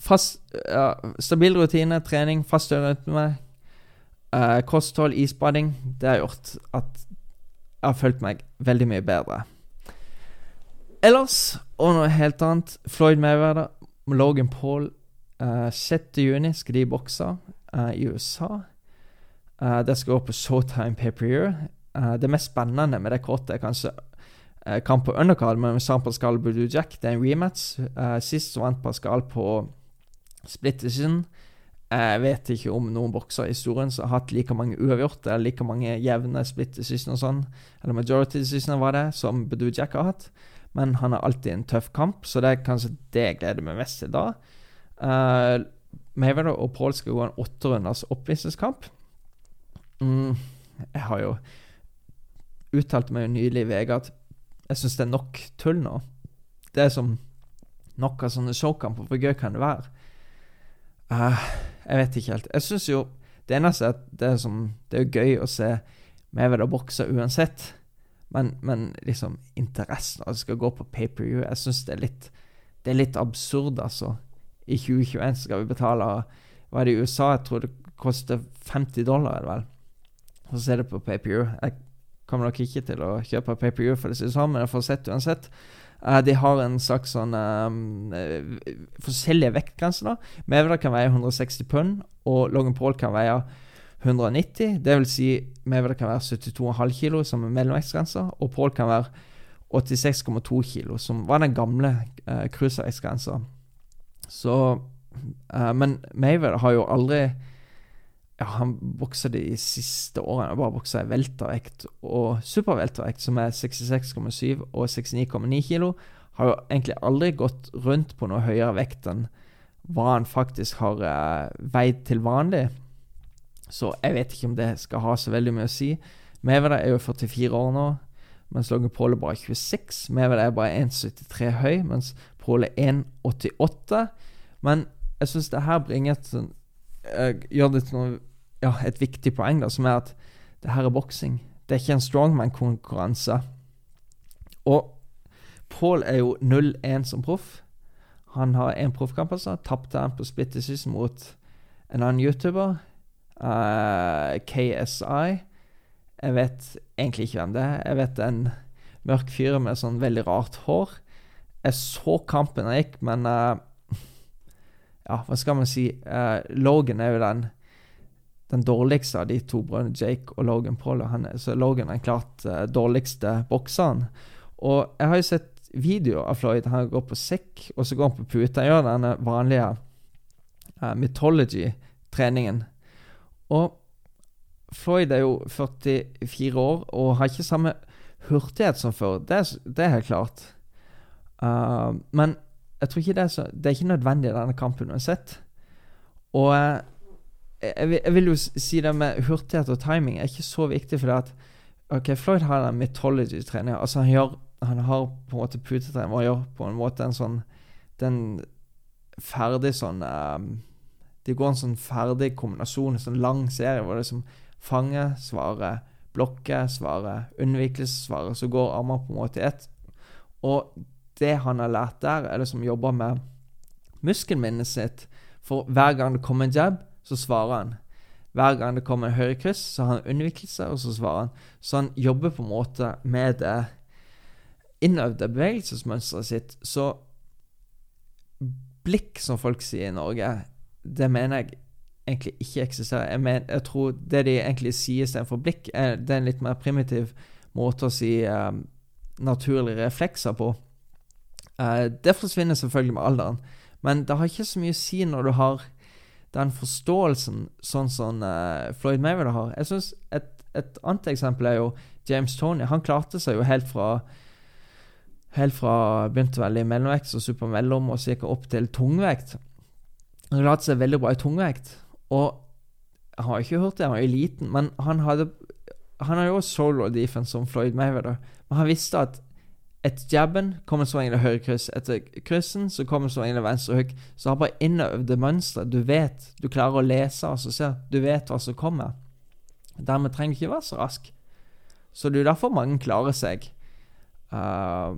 [SPEAKER 1] fast, ja, stabil rutine, trening, fast rytme, uh, kosthold, isbading Det har gjort at jeg har følt meg veldig mye bedre. Ellers, og noe helt annet Floyd Mayweather, Logan Paul uh, 6.6 skal de bokse uh, i USA. Uh, det skal gå på Showtime Pay-Per-Year. Uh, det mest spennende med det kortet er kanskje kamp på undercard med San Pascal Budu Jack. Det er en rematch. sist vant Pascal på Split. Jeg vet ikke om noen bokser i historien som har hatt like mange uavgjort eller like mange jevne split og sånn, eller majority decision var det, som Bedu Jack har hatt. Men han har alltid en tøff kamp, så det er kanskje det jeg gleder meg mest til da. Uh, Mayweather og Paul skal gå en åtterunders oppvisningskamp. Mm, jeg har jo uttalt meg jo nylig i VG at jeg syns det er nok tull nå. Det er som nok av sånne showkamper. Hvor gøy kan det være? Uh, jeg vet ikke helt. Jeg syns jo Det eneste er at det er, som, det er gøy å se Mayweather bokse uansett. Men, men, liksom interessen av at det skal gå på pay-per-view Jeg syns det er litt Det er litt absurd, altså. I 2021 skal vi betale Hva er det i USA? Jeg tror det koster 50 dollar, er det vel. Så ser det på pay-per-view. Jeg kommer nok ikke til å kjøpe pay-per-view, for å si det sånn, men jeg får sett uansett. Uh, de har en slags sånn um, forskjellige vektgrenser. da Mayweather kan veie 160 pund, og Logan Paul kan veie 190. Det vil si Mayweather kan være 72,5 kilo, som er mellomvektsgrensa, og Paul kan være 86,2 kilo, som var den gamle uh, cruiservektsgrensa. Så uh, Men Mayweather har jo aldri ja, Han boksa de siste årene bare boksa i weltervekt og superveltervekt, som er 66,7 og 69,9 kilo. Har jo egentlig aldri gått rundt på noe høyere vekt enn hva han faktisk har uh, veid til vanlig. Så jeg vet ikke om det skal ha så veldig mye å si. Mayweather er jo 44 år nå, mens Logan Paul er bare 26. Mayweather er bare 1,73 høy, mens Paul er 1,88. Men jeg syns det her bringer et sånn Gjør det til noe ja, et viktig poeng, da, som er at det her er boksing. Det er ikke en strongman-konkurranse. Og Paul er jo 0-1 som proff. Han har én proffkamp, altså. Tapte han på split decision mot en annen YouTuber. Uh, eh, KSI. Jeg vet egentlig ikke hvem det er. Jeg vet en mørk fyr med sånn veldig rart hår. Jeg så kampen jeg gikk, men uh, (laughs) Ja, hva skal man si? Uh, Logan er jo den den dårligste av de to brødrene, Jake og Logan Paul. Han er, så Logan er den klart uh, dårligste bokseren. Og jeg har jo sett videoer av Floyd. Han går på sekk, og så går han på pute. Han gjør denne vanlige uh, mythology-treningen. Og Floyd er jo 44 år og har ikke samme hurtighet som før. Det, det er helt klart. Uh, men jeg tror ikke det er, så, det er ikke nødvendig i denne kampen uansett. Og jeg, jeg, vil jo si det med hurtighet og timing er ikke så viktig, for at Ok, Floyd har den mythology-treninga. Altså, han, gjør, han har på en måte putetrening og gjør på en måte en sånn Den ferdig sånn um, De går en sånn ferdig kombinasjon, en sånn lang serie hvor det liksom fanger, svarer, blokker, svarer, unnvikelse, svarer. Så går armer på en måte i ett. Og det han har lært der, er det som jobber med muskelminnet sitt. For hver gang det kommer en jab, så svarer han. Hver gang det kommer en høyrekryss, så har han unnvikelse, og så svarer han. Så han jobber på en måte med det innøvde bevegelsesmønsteret sitt. Så blikk, som folk sier i Norge, det mener jeg egentlig ikke eksisterer. Jeg, mener, jeg tror det de egentlig sier istedenfor blikk, er, det er en litt mer primitiv måte å si um, naturlige reflekser på. Uh, det forsvinner selvfølgelig med alderen, men det har ikke så mye å si når du har den forståelsen sånn som uh, Floyd Mayweather har. Jeg synes et, et, annet eksempel er jo James Tony. Han klarte seg jo helt fra Helt fra begynte vel i mellomvekt og supermellom, og så gikk opp til tungvekt. Han klarte seg veldig bra i tungvekt. Og jeg har ikke hørt det, han var jo liten, men han hadde Han har jo solo defense som Floyd Mayweather, men han visste at etter jabben kommer så inn høyre kryss. Etter kryssen så kommer så inn venstre hook. Så har bare innøvde mønstre. Du vet, du klarer å lese og så. Du vet hva som kommer. Dermed trenger du ikke være så rask. Så det er derfor mange klarer seg, uh,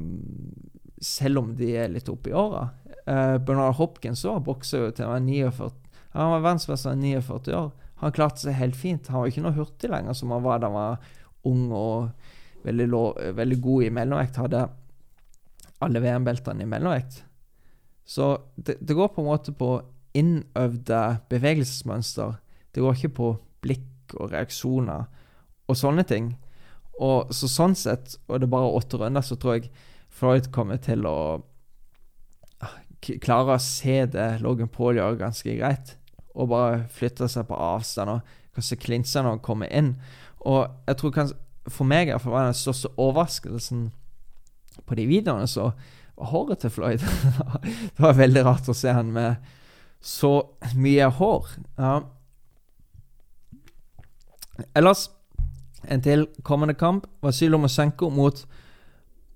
[SPEAKER 1] selv om de er litt oppe i åra. Uh, Bernard Hopkins òg bokser jo til han var 49. Han var verdensmester i 49 år. Han klarte seg helt fint. Han var ikke noe hurtig lenger som han var da han var ung og veldig, lov, veldig god i mellomvekt, hadde alle VM-beltene i mellomvekt. Så det, det, går på en måte på innøvde bevegelsesmønster. Det går ikke på blikk og reaksjoner og sånne ting. Og så sånn sett, og det er bare åtte runder, så tror jeg Freud kommer til å ah, klare å se det Logan Paul gjør ganske greit, og bare flytte seg på avstand og kanskje klinse når han kommer inn. Og jeg tror kanskje for meg i hvert fall var den største overraskelsen på de videoene, så var håret til Floyd. (laughs) det var veldig rart å se han med så mye hår. Ja. Ellers, en til kommende kamp. Vasilo Mosenko mot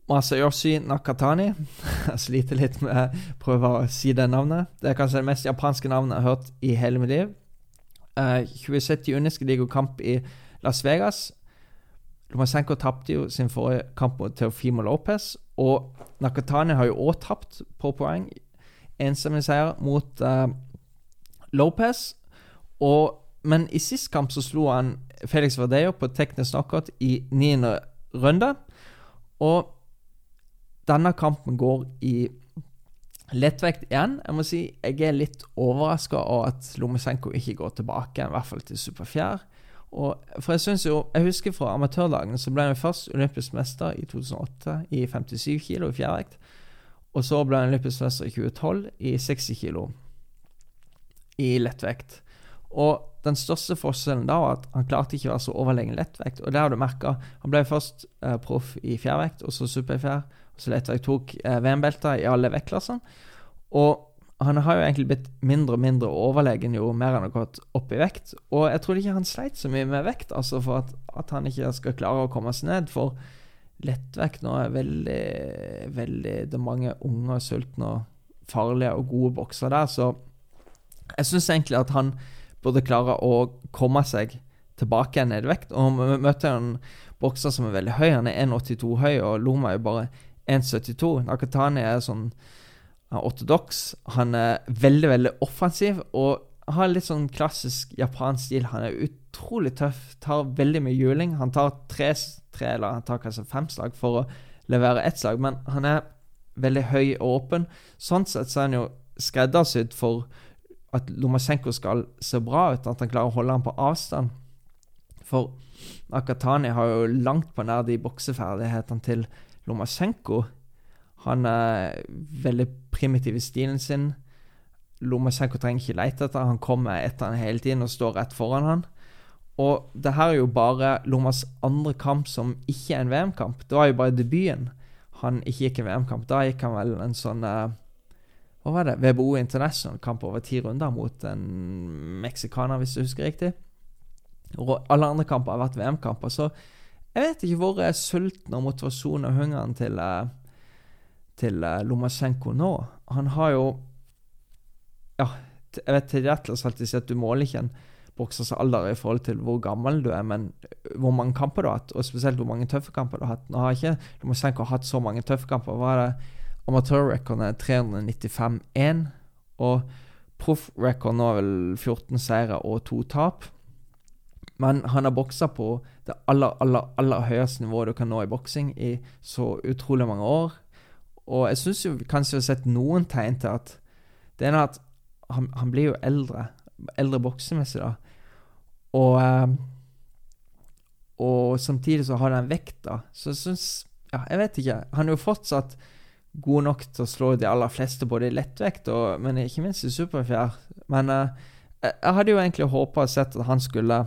[SPEAKER 1] Masayoshi Nakatani. (laughs) Jeg sliter litt med å prøve å si det navnet. Det er kanskje det mest japanske navnet jeg har hørt i hele mitt liv. Uh, 27 juni skal de gå kamp i Las Vegas. Lomachenko tapte jo sin forrige kamp mot Teofimo Lopez, og Nakatani har jo òg tapt på poeng. Enstemmig seier mot uh, Lopez. Og, men i sist kamp så slo han Felix Verdeyo på teknisk knockout i niende runde. Og denne kampen går i lettvekt igjen. Jeg må si jeg er litt overraska over at Lomosjenko ikke går tilbake, i hvert fall til superfjær. Og, for jeg synes jo Jeg husker fra amatørlagene så ble han først olympisk mester i 2008 i 57 kilo i fjærvekt. Og så ble han olympisk mester i 2012 i 60 kilo i lettvekt. Og den største forskjellen da var at han klarte ikke å være så overlegen lettvekt. Og det har du merka. Han ble først eh, proff i fjærvekt, og så superfjær. Og så lettvekt tok eh, VM-belter i alle vektklassene. Og han har jo egentlig blitt mindre og mindre overlegen jo mer han har gått opp i vekt. Og jeg tror ikke han sleit så mye med vekt, altså for at, at han ikke skal klare å komme seg ned. For lettvekt nå er veldig, veldig Det er mange unge, sultne og farlige og gode boksere der, så jeg syns egentlig at han burde klare å komme seg tilbake igjen ned i vekt. Og vi møter en bokser som er veldig høy. Han er 1,82 høy, og Loma er jo bare 1,72. Nakatani er sånn ortodoks. Han er veldig, veldig offensiv og har litt sånn klassisk japansk stil. Han er utrolig tøff, tar veldig mye juling. Han tar tre, tre eller han tar kanskje fem slag for å levere ett slag, men han er veldig høy og åpen. Sånn sett så er han jo skreddersydd for at Lomasjenko skal se bra ut, at han klarer å holde ham på avstand. For Akatani har jo langt på nær de bokseferdighetene til Lomasjenko. Han er veldig primitiv i stilen sin. Lomasenko trenger ikke lete etter Han kommer etter han hele tiden og står rett foran han. Og det her er jo bare Lomas andre kamp som ikke er en VM-kamp. Det var jo bare debuten han ikke gikk en VM-kamp. Da gikk han vel en sånn uh, Hva var det? WBO International-kamp over ti runder mot en meksikaner, hvis du husker riktig. Og alle andre kamper har vært VM-kamper. Så jeg vet ikke hvor sulten og motivasjonen og hungeren til uh, til Lomasjenko nå. Han har jo Ja, jeg vet til Atlas alltid sier at du måler ikke en boksers alder i forhold til hvor gammel du er, men hvor mange kamper du har hatt, og spesielt hvor mange tøffe kamper du har hatt. Nå har ikke Lomasjenko hatt så mange tøffe kamper. Hva er det? Amatørrekorden er 395-1, og proffrekorden nå er vel 14 seire og to tap. Men han har boksa på det aller, aller, aller høyeste nivået du kan nå i boksing i så utrolig mange år. Og jeg syns kanskje vi har sett noen tegn til at Det ene er at han, han blir jo eldre. Eldre boksemessig, da. Og eh, Og samtidig så har han vekta. Så jeg syns Ja, jeg vet ikke. Han er jo fortsatt god nok til å slå de aller fleste, både i lettvekt og Men ikke minst i superfjær. Men eh, jeg hadde jo egentlig håpa og sett at han skulle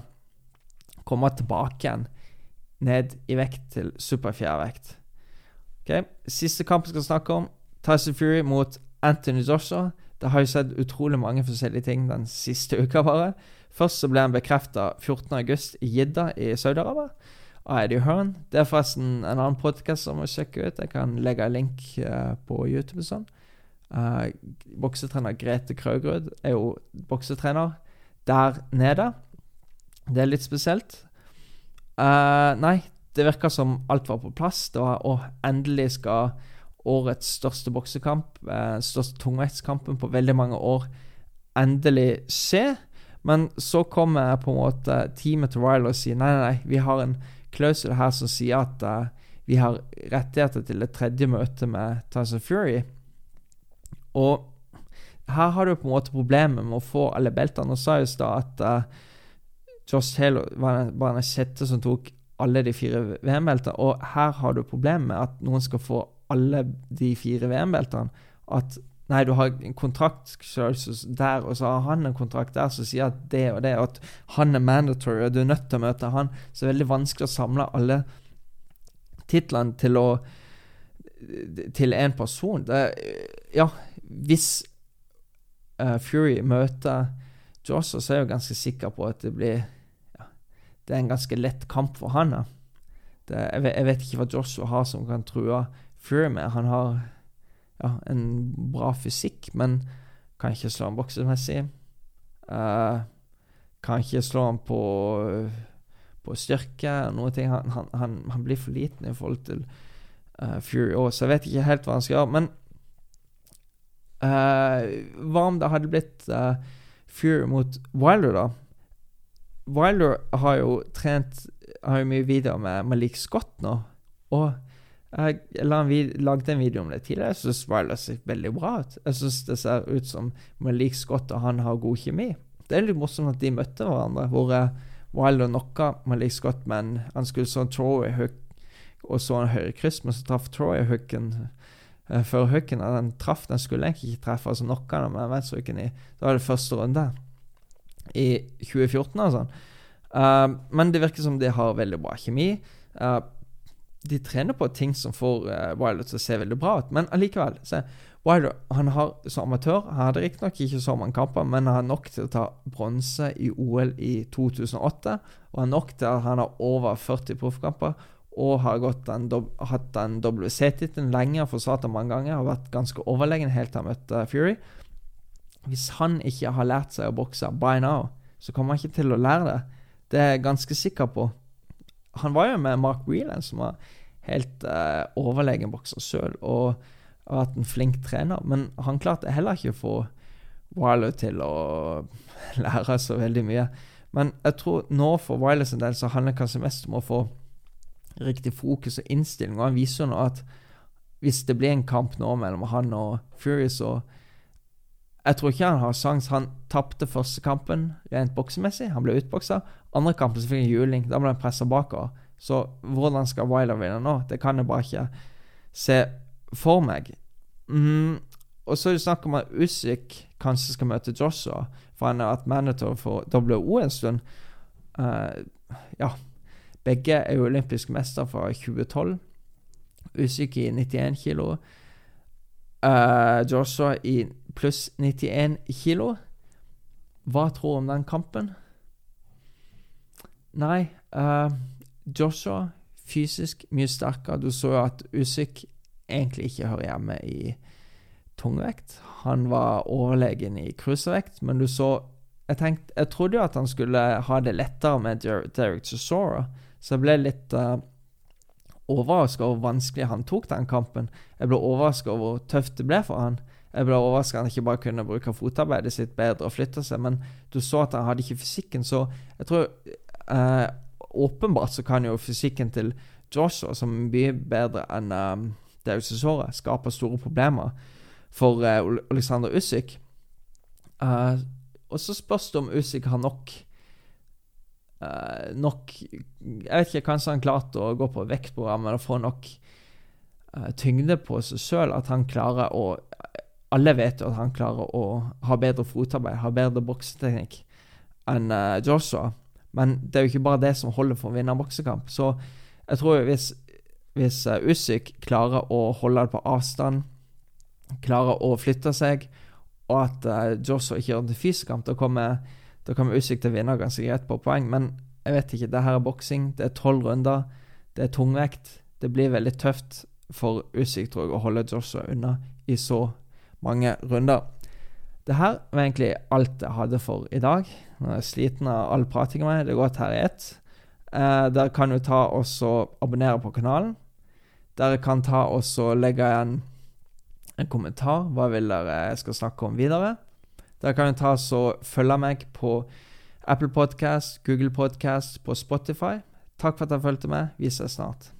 [SPEAKER 1] komme tilbake igjen ned i vekt til superfjærvekt. Okay. Siste kamp vi skal snakke om, Tyson Fury mot Anthony Joshua. Det har jo sett utrolig mange forskjellige ting den siste (laughs) uka, bare. Først så ble han bekrefta 14.8 i Jidda i Saudi-Arabia av Eddie Hearn. Det er forresten en annen podkast som må sjekke ut. Jeg kan legge en link uh, på YouTube. sånn. Uh, boksetrener Grete Kraugrud er jo boksetrener der nede. Det er litt spesielt. Uh, nei, det virka som alt var på plass. Det var, å, endelig skal årets største boksekamp, eh, største tungvektskampen på veldig mange år, endelig skje. Men så kommer på en måte teamet til Ryler og sier nei, nei, nei, vi har en klausul her som sier at uh, vi har rettigheter til et tredje møte med Tyson Fury. Og her har du på en måte problemet med å få alle beltene. Og sa jo da at uh, Josh Taylor var den, var den sjette som tok alle de fire VM-beltene. Og her har du problemet med at noen skal få alle de fire VM-beltene. At nei, du har en kontrakt der, og så har han en kontrakt der som sier at det og det, og at han er mandatory, og du er nødt til å møte han. Så det er veldig vanskelig å samle alle titlene til å til én person. Det, ja, hvis uh, Fury møter Joss, så er jeg jo ganske sikker på at det blir det er en ganske lett kamp for han. Det, jeg, vet, jeg, vet, ikke hva Joshua har som kan true Fury med. Han har ja, en bra fysikk, men kan ikke slå ham boksemessig. Uh, kan ikke slå ham på, på styrke noen ting. Han, han, han, han, blir for liten i forhold til uh, Fury òg, så jeg vet ikke helt hva han skal gjøre. Men uh, hva om det hadde blitt Fury mot Wilder, da? Wilder har jo trent Har jo mye videoer med Malik Scott nå. Og Jeg en vid lagde en video om det tidligere. Jeg syns Wilder ser veldig bra ut. Jeg syns det ser ut som Malik Scott og han har god kjemi. Det er litt morsomt at de møtte hverandre, hvor uh, Wilder knocka Malik Scott, men han skulle så Troy hook og så en høyre kryss, men så traff Troy hooken uh, før hooken. Den traff, den skulle egentlig ikke treffe, altså knocka han med venstrehooken i Da var det første runde i 2014 og sånn. Uh, men det virker som de har veldig bra kjemi. Uh, de trener på ting som får uh, Wilder til å se veldig bra ut, men allikevel se, Wilder han har som amatør Han hadde riktignok ikke, så mange kamper, men han har nok til å ta bronse i OL i 2008. Og har nok til at han har over 40 proffkamper og har den, hatt den WC-tittelen lenge forsvart den mange ganger. Har vært ganske overlegen helt til han møtte Fury. Hvis han ikke har lært seg å bokse by now, så kommer han ikke til å lære det. Det er jeg ganske sikker på. Han var jo med Mark Whelan, som var helt uh, overlegen bokser sjøl, og har vært en flink trener. Men han klarte heller ikke å få Wiler til å (laughs) lære så veldig mye. Men jeg tror nå for Wilers en del så handler kanskje mest om å få riktig fokus og innstilling. Og han viser jo nå at hvis det blir en kamp nå mellom han og Fury, så Jeg tror ikke han har sjans. Han tapte første kampen rent boksemessig. Han ble utboksa. Andre kampen så fikk han juling. Da ble han pressa bakover. Så hvordan skal Wilder vinne nå? Det kan jeg bare ikke se for meg. Mm. Og så er det snakk om at Usyk kanskje skal møte Joshua, for han har vært manager for WO en stund. Uh, ja, begge er jo olympisk mester fra 2012. Usyk i 91 kilo. Uh, Joshua i pluss 91 kilo. Hva tror du om den kampen? Nei, uh, Joshua fysisk mye sterkere. Du så jo at Usyk egentlig ikke hører hjemme i tungvekt. Han var overlegen i cruiservekt, men du så jeg, tenkte, jeg trodde jo at han skulle ha det lettere med Derek Chisora, så jeg ble litt uh, eh, overraska over hvor vanskelig han tok den kampen. Jeg ble overraska over hvor tøft det ble for han. Jeg ble overraska han ikke bare kunne bruke fotarbeidet sitt bedre og flytte seg, men du så at han hadde ikke fysikken, så jeg tror eh, Åpenbart så kan jo fysikken til Joshua, som er mye bedre enn det Derek såret, skape store problemer for eh, Alexander Usyk. Eh, og så spørs det om Usyk har nok eh, Nok Jeg vet ikke, kanskje han klarte å gå på vektprogrammet og få nok uh, tyngde på seg sjøl at han klarer å Alle vet jo at han klarer å ha bedre fotarbeid, ha bedre bokseteknikk enn uh, Joshua. Men det er jo ikke bare det som holder for å vinne en boksekamp. Så jeg tror hvis, hvis Usyk klarer å holde det på avstand, klarer å flytte seg og at uh, Joshua ikke gjør det til fysikamp, da kommer, da kommer Usyk til å vinne ganske greit på poeng. Men jeg vet ikke. Det her er boksing. Det er tolv runder. Det er tungvekt. Det blir veldig tøft for Usyk, tror jeg, å holde Joshua unna i så mange runder. Det her var egentlig alt jeg hadde for i dag. Nå er sliten av all pratinga mi. Det er godt her i ett. Eh, dere kan jo ta og abonnere på kanalen. Dere kan ta og legge igjen en kommentar. Hva vil dere jeg skal snakke om videre? Dere kan ta og følge meg på Apple Podcast, Google Podcast, på Spotify. Takk for at dere fulgte med. Vi ses snart.